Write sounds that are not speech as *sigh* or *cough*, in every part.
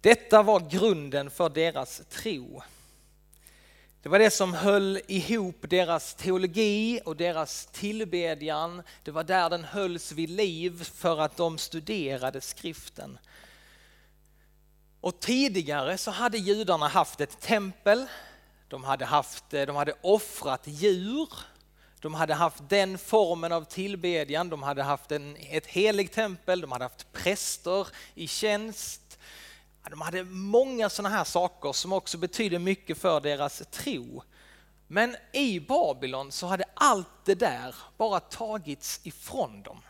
Detta var grunden för deras tro. Det var det som höll ihop deras teologi och deras tillbedjan. Det var där den hölls vid liv för att de studerade skriften. Och tidigare så hade judarna haft ett tempel, de hade, haft, de hade offrat djur, de hade haft den formen av tillbedjan, de hade haft en, ett heligt tempel, de hade haft präster i tjänst, de hade många sådana här saker som också betyder mycket för deras tro. Men i Babylon så hade allt det där bara tagits ifrån dem.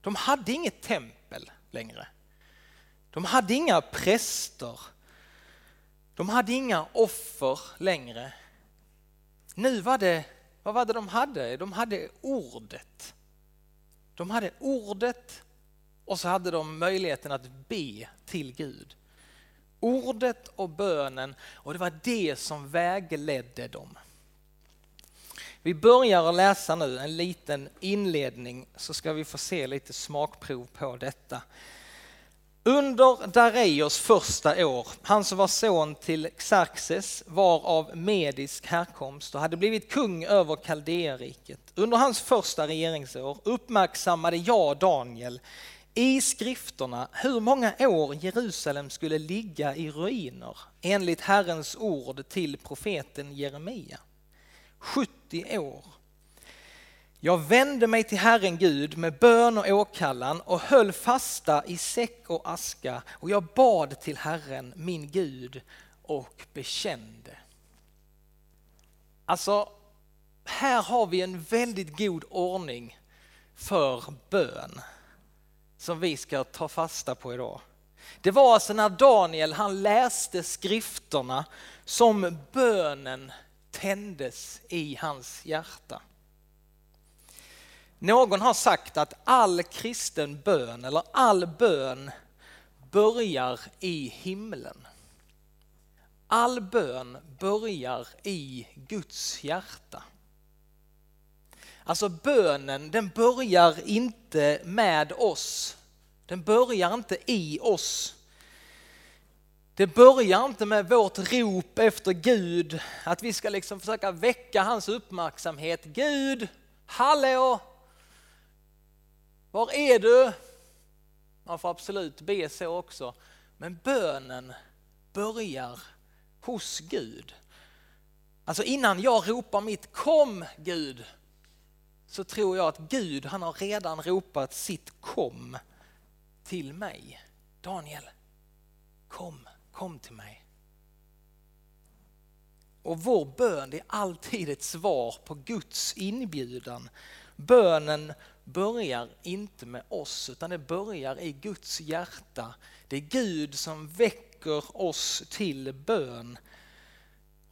De hade inget tempel längre. De hade inga präster. De hade inga offer längre. Nu var det, vad var det de hade? De hade ordet. De hade ordet och så hade de möjligheten att be till Gud. Ordet och bönen och det var det som vägledde dem. Vi börjar att läsa nu en liten inledning så ska vi få se lite smakprov på detta. Under Dareios första år, han som var son till Xerxes var av medisk härkomst och hade blivit kung över Kaldéeriket. Under hans första regeringsår uppmärksammade jag Daniel i skrifterna hur många år Jerusalem skulle ligga i ruiner enligt Herrens ord till profeten Jeremia. 70 år. Jag vände mig till Herren Gud med bön och åkallan och höll fasta i säck och aska och jag bad till Herren, min Gud, och bekände. Alltså, här har vi en väldigt god ordning för bön som vi ska ta fasta på idag. Det var alltså när Daniel han läste skrifterna som bönen tändes i hans hjärta. Någon har sagt att all kristen bön eller all bön börjar i himlen. All bön börjar i Guds hjärta. Alltså bönen den börjar inte med oss. Den börjar inte i oss. Det börjar inte med vårt rop efter Gud, att vi ska liksom försöka väcka hans uppmärksamhet. Gud, hallå! Var är du? Man får absolut be så också. Men bönen börjar hos Gud. Alltså innan jag ropar mitt kom Gud, så tror jag att Gud han har redan ropat sitt kom till mig. Daniel, kom, kom till mig. Och vår bön är alltid ett svar på Guds inbjudan. Bönen börjar inte med oss utan det börjar i Guds hjärta. Det är Gud som väcker oss till bön.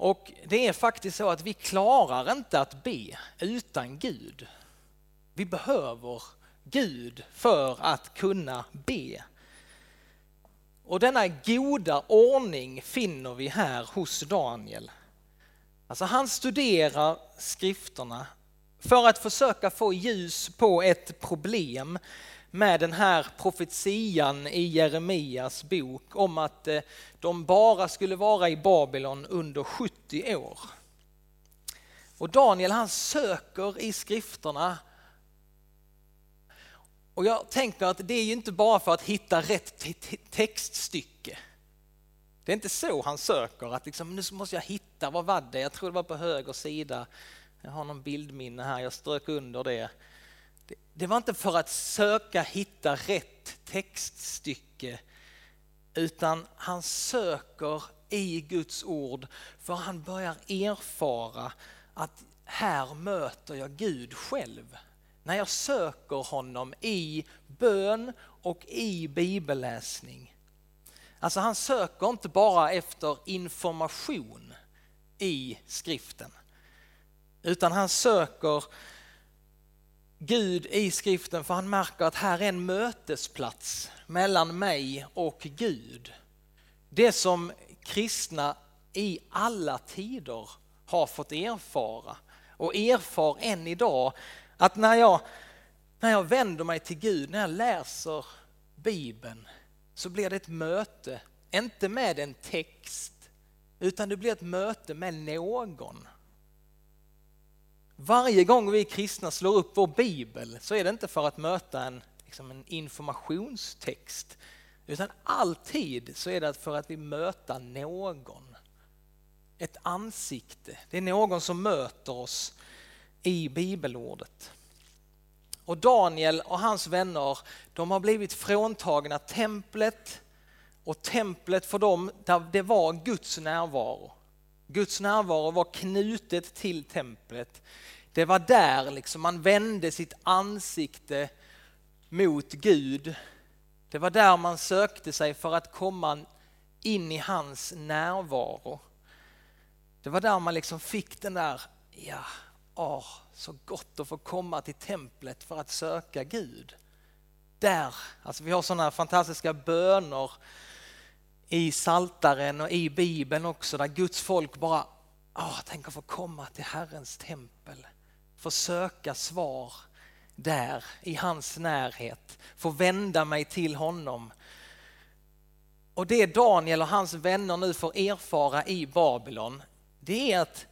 Och det är faktiskt så att vi klarar inte att be utan Gud. Vi behöver Gud för att kunna be. Och denna goda ordning finner vi här hos Daniel. Alltså han studerar skrifterna för att försöka få ljus på ett problem med den här profetian i Jeremias bok om att eh, de bara skulle vara i Babylon under 70 år. Och Daniel han söker i skrifterna och jag tänker att det är ju inte bara för att hitta rätt textstycke. Det är inte så han söker, att liksom, nu måste jag hitta, vad var det? Jag tror det var på höger sida. Jag har någon bildminne här, jag strök under det. Det, var inte för att söka hitta rätt textstycke, utan han söker i Guds ord för han börjar erfara att här möter jag Gud själv när jag söker honom i bön och i bibelläsning. Alltså han söker inte bara efter information i skriften, utan han söker Gud i skriften för han märker att här är en mötesplats mellan mig och Gud. Det som kristna i alla tider har fått erfara och erfar än idag att när jag, när jag vänder mig till Gud, när jag läser Bibeln, så blir det ett möte inte med en text, utan det blir ett möte med någon. Varje gång vi kristna slår upp vår bibel så är det inte för att möta en, liksom en informationstext, utan alltid så är det för att vi möter någon. Ett ansikte, det är någon som möter oss i bibelordet. Och Daniel och hans vänner, de har blivit fråntagna templet och templet för dem, det var Guds närvaro. Guds närvaro var knutet till templet. Det var där liksom man vände sitt ansikte mot Gud. Det var där man sökte sig för att komma in i hans närvaro. Det var där man liksom fick den där, ja, åh, så gott att få komma till templet för att söka Gud. Där, alltså vi har sådana fantastiska böner i Saltaren och i Bibeln också där Guds folk bara, åh, tänk att få komma till Herrens tempel, få söka svar där i hans närhet, få vända mig till honom. Och det Daniel och hans vänner nu får erfara i Babylon, det är att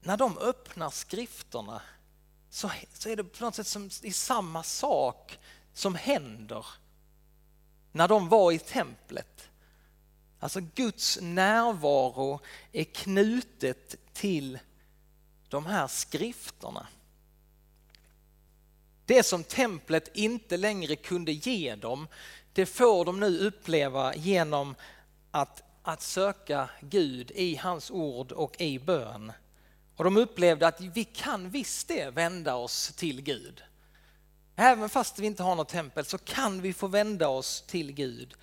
när de öppnar skrifterna så, så är det på något sätt som i samma sak som händer när de var i templet. Alltså Guds närvaro är knutet till de här skrifterna. Det som templet inte längre kunde ge dem, det får de nu uppleva genom att, att söka Gud i hans ord och i bön. Och de upplevde att vi kan visst det vända oss till Gud. Även fast vi inte har något tempel så kan vi få vända oss till Gud.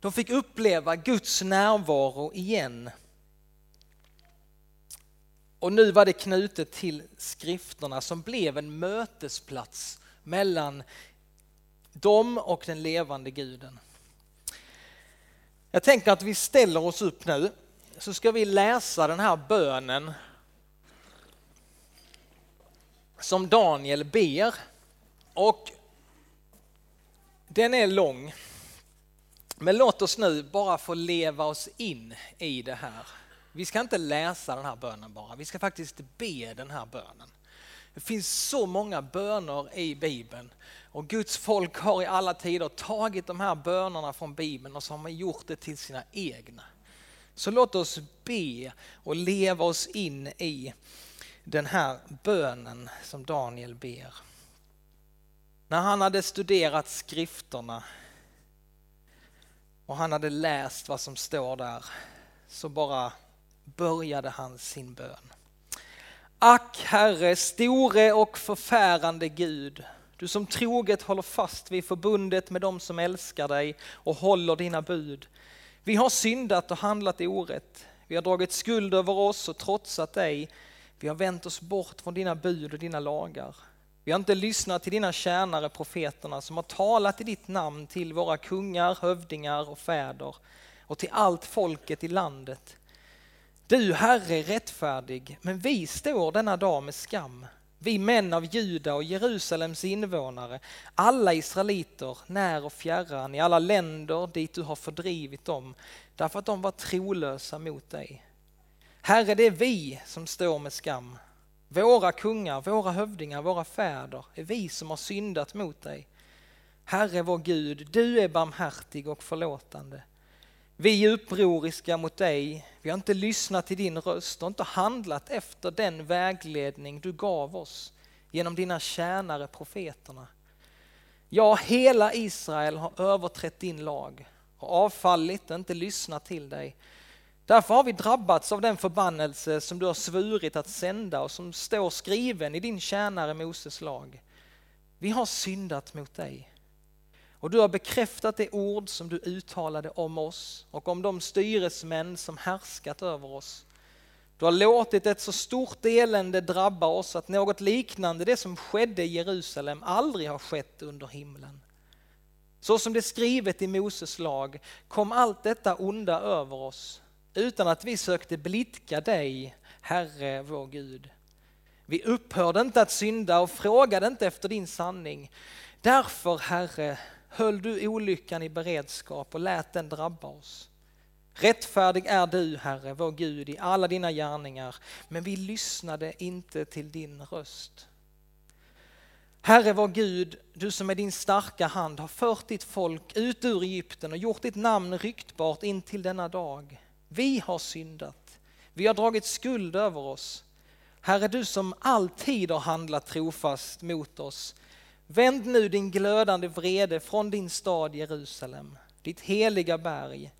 De fick uppleva Guds närvaro igen. Och nu var det knutet till skrifterna som blev en mötesplats mellan dem och den levande guden. Jag tänker att vi ställer oss upp nu så ska vi läsa den här bönen som Daniel ber. Och den är lång. Men låt oss nu bara få leva oss in i det här. Vi ska inte läsa den här bönen bara, vi ska faktiskt be den här bönen. Det finns så många böner i Bibeln och Guds folk har i alla tider tagit de här bönerna från Bibeln och så har man gjort det till sina egna. Så låt oss be och leva oss in i den här bönen som Daniel ber. När han hade studerat skrifterna och han hade läst vad som står där så bara började han sin bön. Ack Herre, store och förfärande Gud, du som troget håller fast vid förbundet med dem som älskar dig och håller dina bud. Vi har syndat och handlat orätt. Vi har dragit skuld över oss och trotsat dig. Vi har vänt oss bort från dina bud och dina lagar. Vi har inte lyssnat till dina tjänare profeterna som har talat i ditt namn till våra kungar, hövdingar och fäder och till allt folket i landet. Du, Herre, är rättfärdig, men vi står denna dag med skam. Vi män av Juda och Jerusalems invånare, alla israeliter, när och fjärran, i alla länder dit du har fördrivit dem, därför att de var trolösa mot dig. Herre, det är vi som står med skam. Våra kungar, våra hövdingar, våra fäder är vi som har syndat mot dig. Herre vår Gud, du är barmhärtig och förlåtande. Vi är upproriska mot dig, vi har inte lyssnat till din röst och inte handlat efter den vägledning du gav oss genom dina tjänare profeterna. Ja, hela Israel har överträtt din lag och avfallit och inte lyssnat till dig. Därför har vi drabbats av den förbannelse som du har svurit att sända och som står skriven i din tjänare Moses lag. Vi har syndat mot dig. Och du har bekräftat det ord som du uttalade om oss och om de styresmän som härskat över oss. Du har låtit ett så stort elände drabba oss att något liknande det som skedde i Jerusalem aldrig har skett under himlen. Så som det är skrivet i Moses lag kom allt detta onda över oss utan att vi sökte blidka dig, Herre vår Gud. Vi upphörde inte att synda och frågade inte efter din sanning. Därför, Herre, höll du olyckan i beredskap och lät den drabba oss. Rättfärdig är du, Herre, vår Gud, i alla dina gärningar, men vi lyssnade inte till din röst. Herre vår Gud, du som med din starka hand har fört ditt folk ut ur Egypten och gjort ditt namn ryktbart in till denna dag. Vi har syndat, vi har dragit skuld över oss. Herre, du som alltid har handlat trofast mot oss, vänd nu din glödande vrede från din stad Jerusalem, ditt heliga berg.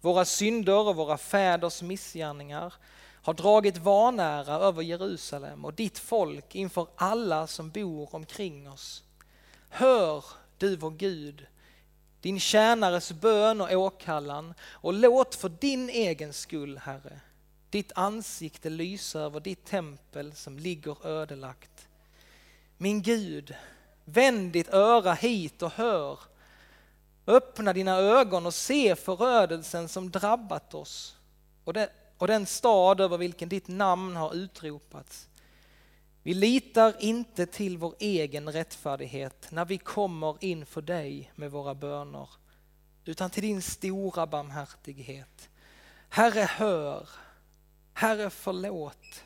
Våra synder och våra fäders missgärningar har dragit vanära över Jerusalem och ditt folk inför alla som bor omkring oss. Hör du vår Gud, din tjänares bön och åkallan och låt för din egen skull, Herre, ditt ansikte lysa över ditt tempel som ligger ödelagt. Min Gud, vänd ditt öra hit och hör. Öppna dina ögon och se förödelsen som drabbat oss och det och den stad över vilken ditt namn har utropats. Vi litar inte till vår egen rättfärdighet när vi kommer inför dig med våra böner, utan till din stora barmhärtighet. Herre, hör. Herre, förlåt.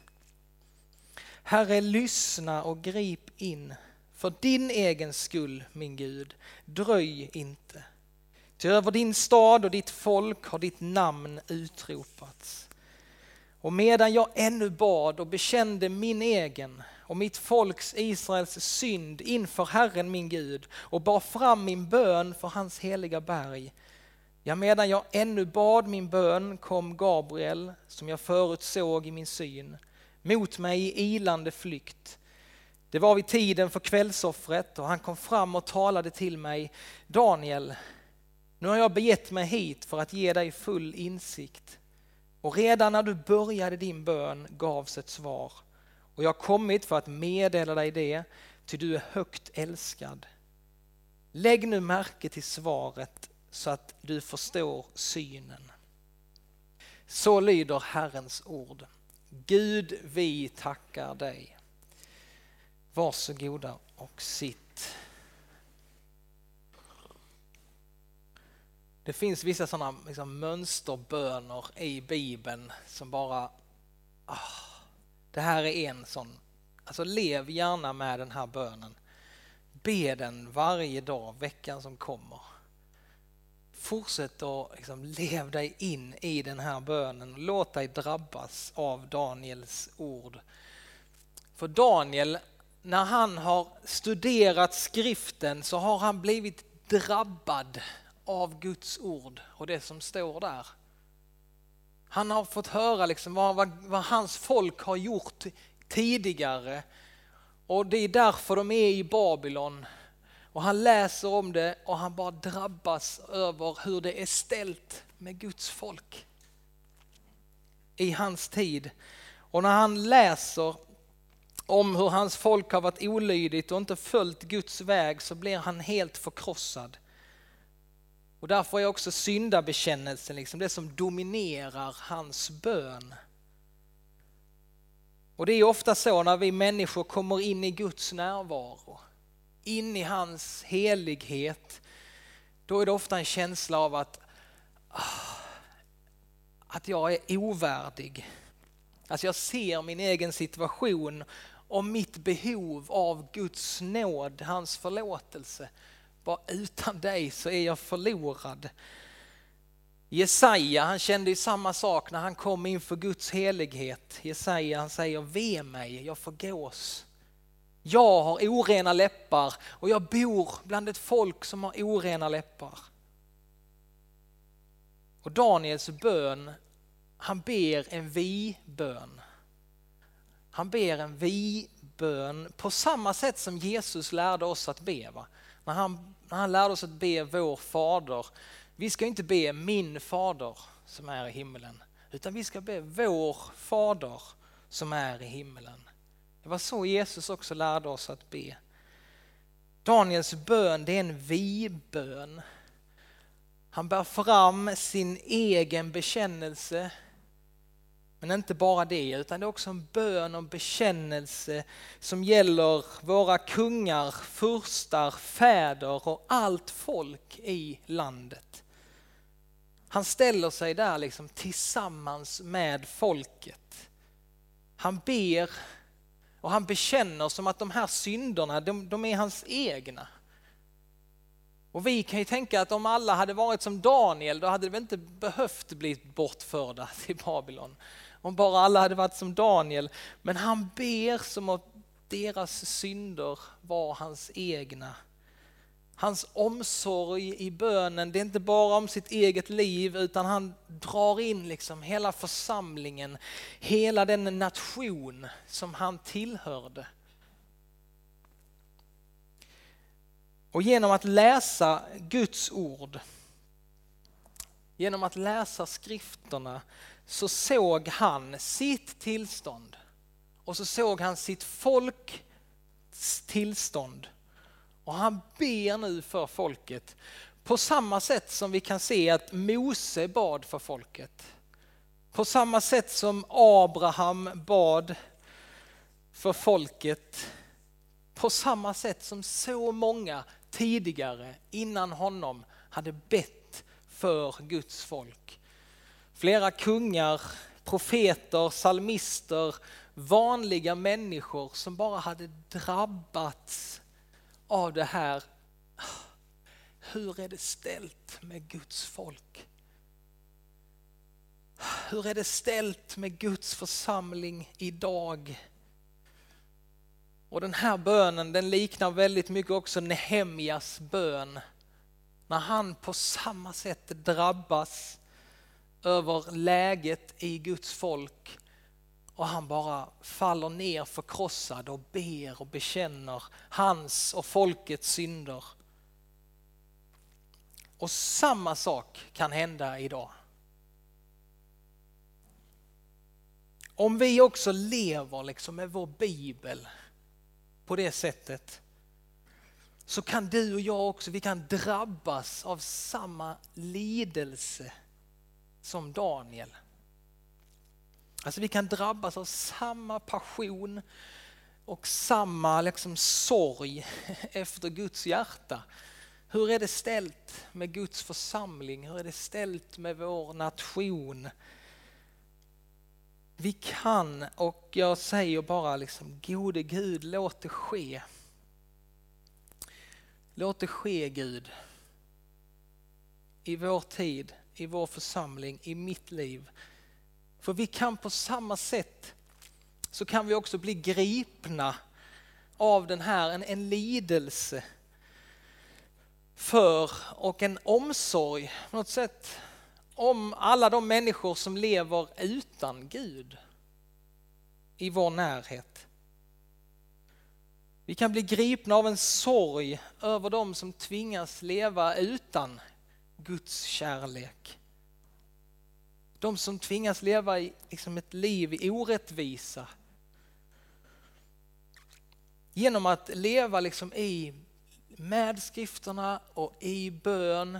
Herre, lyssna och grip in. För din egen skull, min Gud, dröj inte. Ty över din stad och ditt folk har ditt namn utropats. Och medan jag ännu bad och bekände min egen och mitt folks Israels synd inför Herren min Gud och bar fram min bön för hans heliga berg. Ja, medan jag ännu bad min bön kom Gabriel, som jag förutsåg i min syn, mot mig i ilande flykt. Det var vid tiden för kvällsoffret och han kom fram och talade till mig. Daniel, nu har jag begett mig hit för att ge dig full insikt och redan när du började din bön gavs ett svar. Och jag har kommit för att meddela dig det, ty du är högt älskad. Lägg nu märke till svaret så att du förstår synen. Så lyder Herrens ord. Gud, vi tackar dig. Varsågoda och sitt. Det finns vissa sådana liksom, mönsterböner i Bibeln som bara... Ah, det här är en sån. Alltså lev gärna med den här bönen. Be den varje dag, veckan som kommer. Fortsätt att liksom, lev dig in i den här bönen. Låt dig drabbas av Daniels ord. För Daniel, när han har studerat skriften så har han blivit drabbad av Guds ord och det som står där. Han har fått höra liksom vad, vad, vad, hans folk har gjort tidigare och det är därför de är i Babylon. Och han läser om det och han bara drabbas över hur det är ställt med Guds folk i hans tid. Och när han läser om hur hans folk har varit olydigt och inte följt Guds väg så blir han helt förkrossad. Och därför är också syndabekännelsen liksom det som dominerar hans bön. Och det är ofta så när vi människor kommer in i Guds närvaro, in i hans helighet, då är det ofta en känsla av att, ah, att jag är ovärdig. Alltså jag ser min egen situation om mitt behov av Guds nåd, hans förlåtelse. Bara utan dig så är jag förlorad. Jesaja han kände ju samma sak när han kom inför Guds helighet. Jesaja han säger ve mig, jag förgås. Jag har orena läppar och jag bor bland ett folk som har orena läppar. Och Daniels bön, han ber en vi-bön. Han ber en vi-bön på samma sätt som Jesus lärde oss att be. Va? När han, när han lärde oss att be vår fader, vi ska inte be min fader som är i himmelen, utan vi ska be vår fader som är i himmelen. Det var så Jesus också lärde oss att be. Daniels bön det är en vi-bön. Han bär fram sin egen bekännelse. Men inte bara det, utan det är också en bön och bekännelse som gäller våra kungar, furstar, fäder och allt folk i landet. Han ställer sig där liksom tillsammans med folket. Han ber och han bekänner som att de här synderna, de, de är hans egna. Och vi kan ju tänka att om alla hade varit som Daniel, då hade vi inte behövt bli bortförda till Babylon. Om bara alla hade varit som Daniel. Men han ber som att deras synder var hans egna. Hans omsorg i bönen, det är inte bara om sitt eget liv utan han drar in liksom hela församlingen, hela den nation som han tillhörde. Och genom att läsa Guds ord, genom att läsa skrifterna så såg han sitt tillstånd och så såg han sitt folks tillstånd. Och han ber nu för folket på samma sätt som vi kan se att Mose bad för folket. På samma sätt som Abraham bad för folket. På samma sätt som så många tidigare innan honom hade bett för Guds folk. Flera kungar, profeter, salmister, vanliga människor som bara hade drabbats av det här. Hur är det ställt med Guds folk? Hur är det ställt med Guds församling idag? Och den här bönen den liknar väldigt mycket också Nehemjas bön. När han på samma sätt drabbas över läget i Guds folk och han bara faller ner förkrossad och ber och bekänner hans och folkets synder. Och samma sak kan hända idag. Om vi också lever liksom med vår bibel på det sättet så kan du och jag också, vi kan drabbas av samma lidelse som Daniel. Alltså vi kan drabbas av samma passion och samma liksom sorg *laughs* efter Guds hjärta. Hur är det ställt med Guds församling? Hur är det ställt med vår nation? Vi kan, och jag säger bara liksom, gode Gud, låt det ske. Låt det ske Gud. I vår tid, i vår församling, i mitt liv. För vi kan på samma sätt så kan vi också bli gripna av den här, en, en lidelse för och en omsorg på något sätt om alla de människor som lever utan Gud i vår närhet. Vi kan bli gripna av en sorg över dem som tvingas leva utan Guds kärlek. De som tvingas leva i liksom ett liv i orättvisa. Genom att leva liksom i medskrifterna och i bön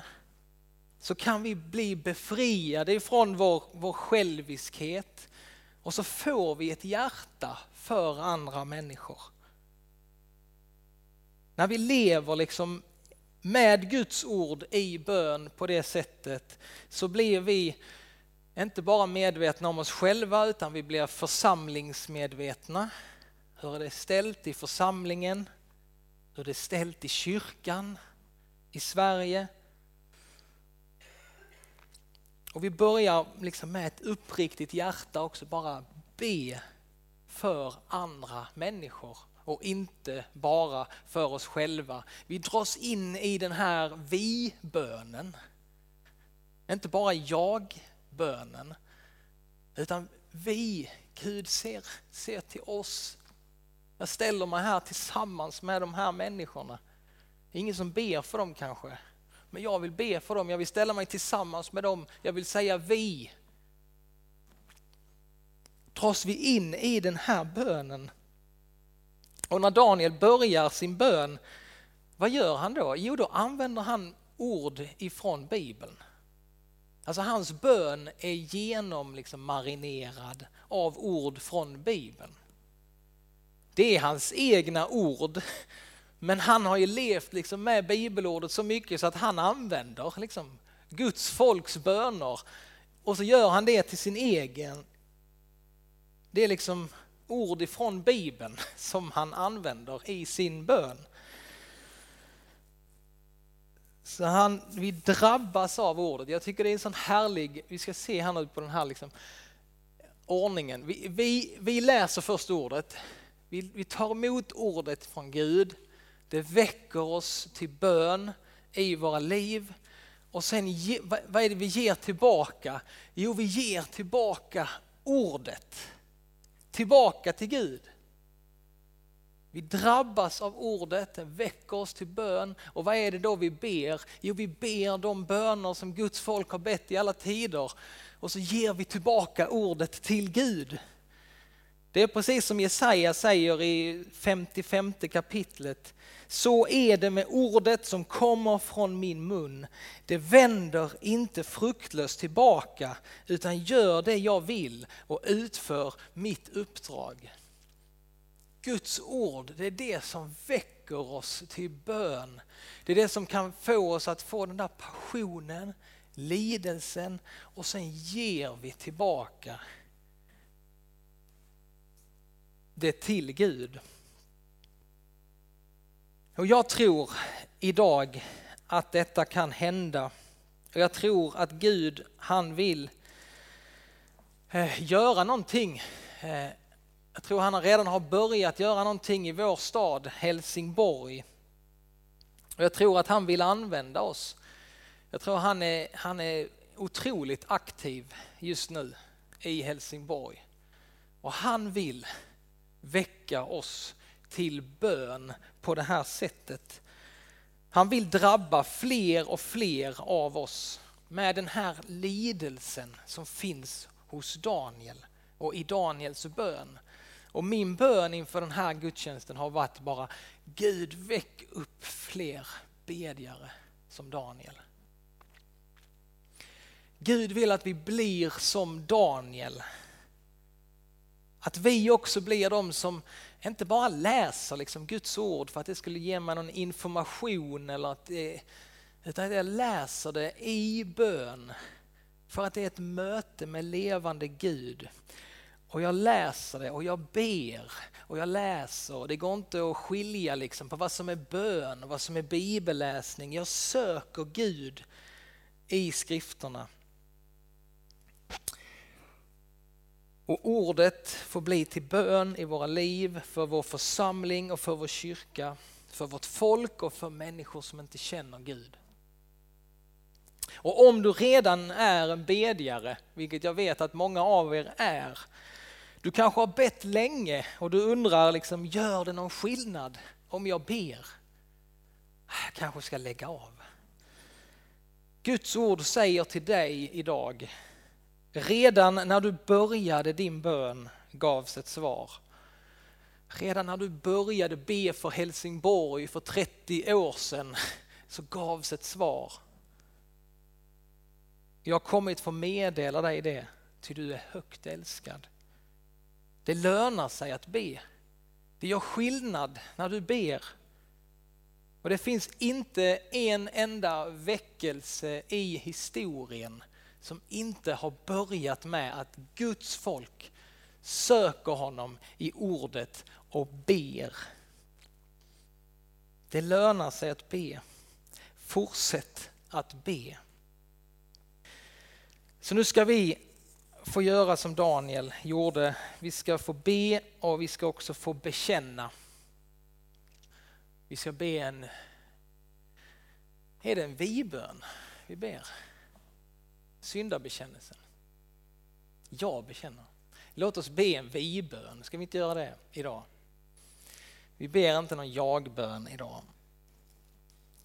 så kan vi bli befriade ifrån vår, vår själviskhet och så får vi ett hjärta för andra människor. När vi lever liksom med Guds ord i bön på det sättet så blir vi inte bara medvetna om oss själva utan vi blir församlingsmedvetna. Hur är det ställt i församlingen? Hur är det ställt i kyrkan i Sverige? Och vi börjar liksom med ett uppriktigt hjärta också bara be för andra människor och inte bara för oss själva. Vi dras in i den här vi-bönen. Inte bara jag-bönen, utan vi, Gud ser, ser till oss. Jag ställer mig här tillsammans med de här människorna. Ingen som ber för dem kanske, men jag vill be för dem, jag vill ställa mig tillsammans med dem, jag vill säga vi. Dras vi in i den här bönen. Och när Daniel börjar sin bön, vad gör han då? Jo, då använder han ord ifrån Bibeln. Alltså hans bön är genom liksom marinerad av ord från Bibeln. Det är hans egna ord, men han har ju levt liksom med bibelordet så mycket så att han använder liksom Guds folks böner och så gör han det till sin egen. Det är liksom ord ifrån Bibeln *laughs* som han använder i sin bön. Så han, vi drabbas av ordet. Jag tycker det är en sån härlig, vi ska se här nu på den här liksom, ordningen. Vi, vi, vi läser först ordet, vi, vi tar emot ordet från Gud, det väcker oss till bön i våra liv. Och sen, vad är det vi ger tillbaka? Jo, vi ger tillbaka ordet. Tillbaka till Gud. Vi drabbas av ordet, det väcker oss till bön. Och vad är det då vi ber? Jo, vi ber de böner som Guds folk har bett i alla tider. Och så ger vi tillbaka ordet till Gud. Det är precis som Jesaja säger i 55 kapitlet. Så är det med ordet som kommer från min mun. Det vänder inte fruktlöst tillbaka utan gör det jag vill och utför mitt uppdrag. Guds ord, det är det som väcker oss till bön. Det är det som kan få oss att få den där passionen, lidelsen och sen ger vi tillbaka det till Gud. Och jag tror idag att detta kan hända. Och jag tror att Gud, han vill eh, göra någonting. Eh, jag tror han redan har börjat göra någonting i vår stad Helsingborg. Och jag tror att han vill använda oss. Jag tror han är, han är otroligt aktiv just nu i Helsingborg. Och han vill väcka oss till bön på det här sättet. Han vill drabba fler och fler av oss med den här lidelsen som finns hos Daniel och i Daniels bön. Och min bön inför den här gudstjänsten har varit bara Gud väck upp fler bedjare som Daniel. Gud vill att vi blir som Daniel. Att vi också blir de som inte bara läser liksom Guds ord för att det skulle ge mig någon information eller att det, utan att jag läser det i bön för att det är ett möte med levande Gud. Och jag läser det och jag ber och jag läser. Det går inte att skilja liksom på vad som är bön och vad som är bibelläsning. Jag söker Gud i skrifterna. Och ordet får bli till bön i våra liv, för vår församling och för vår kyrka, för vårt folk och för människor som inte känner Gud. Och om du redan är en bedjare, vilket jag vet att många av er är, du kanske har bett länge och du undrar, liksom, gör det någon skillnad om jag ber? Jag kanske ska lägga av. Guds ord säger till dig idag, redan när du började din bön gavs ett svar. Redan när du började be för Helsingborg för 30 år sedan så gavs ett svar. Jag har kommit för att meddela dig det, ty du är högt älskad. Det lönar sig att be. Det gör skillnad när du ber. Och det finns inte en enda väckelse i historien som inte har börjat med att Guds folk söker honom i ordet och ber. Det lönar sig att be. Fortsätt att be. Så nu ska vi få göra som Daniel gjorde. Vi ska få be och vi ska också få bekänna. Vi ska be en... Är det en vibön vi ber? Syndabekännelsen. Jag bekänner. Låt oss be en Vi-bön. Ska vi inte göra det idag? Vi ber inte någon Jag-bön idag.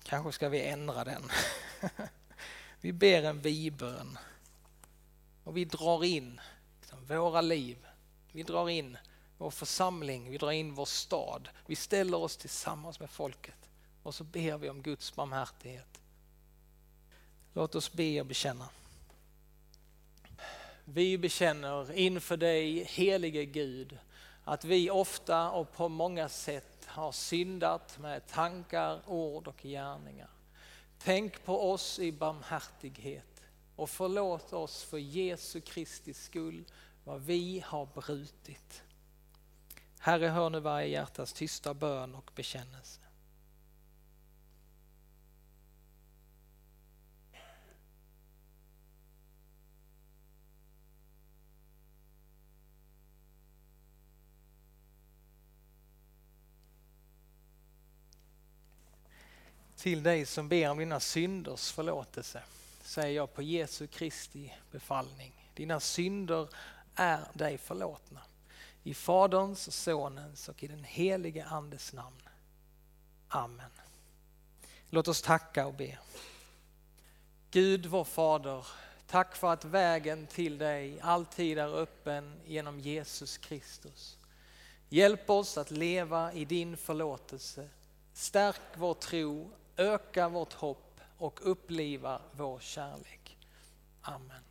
Kanske ska vi ändra den. *laughs* Vi ber en Vi-bön. Och vi drar in liksom, våra liv. Vi drar in vår församling, vi drar in vår stad. Vi ställer oss tillsammans med folket och så ber vi om Guds barmhärtighet. Låt oss be och bekänna vi bekänner inför dig, helige Gud, att vi ofta och på många sätt har syndat med tankar, ord och gärningar. Tänk på oss i barmhärtighet och förlåt oss för Jesu Kristi skull vad vi har brutit. Herre, hör nu varje hjärtas tysta bön och bekännelse. Till dig som ber om dina synders förlåtelse, säger jag på Jesu Kristi befallning. Dina synder är dig förlåtna. I Faderns, och Sonens och i den helige Andes namn. Amen. Låt oss tacka och be. Gud vår Fader, tack för att vägen till dig alltid är öppen genom Jesus Kristus. Hjälp oss att leva i din förlåtelse. Stärk vår tro öka vårt hopp och uppliva vår kärlek. Amen.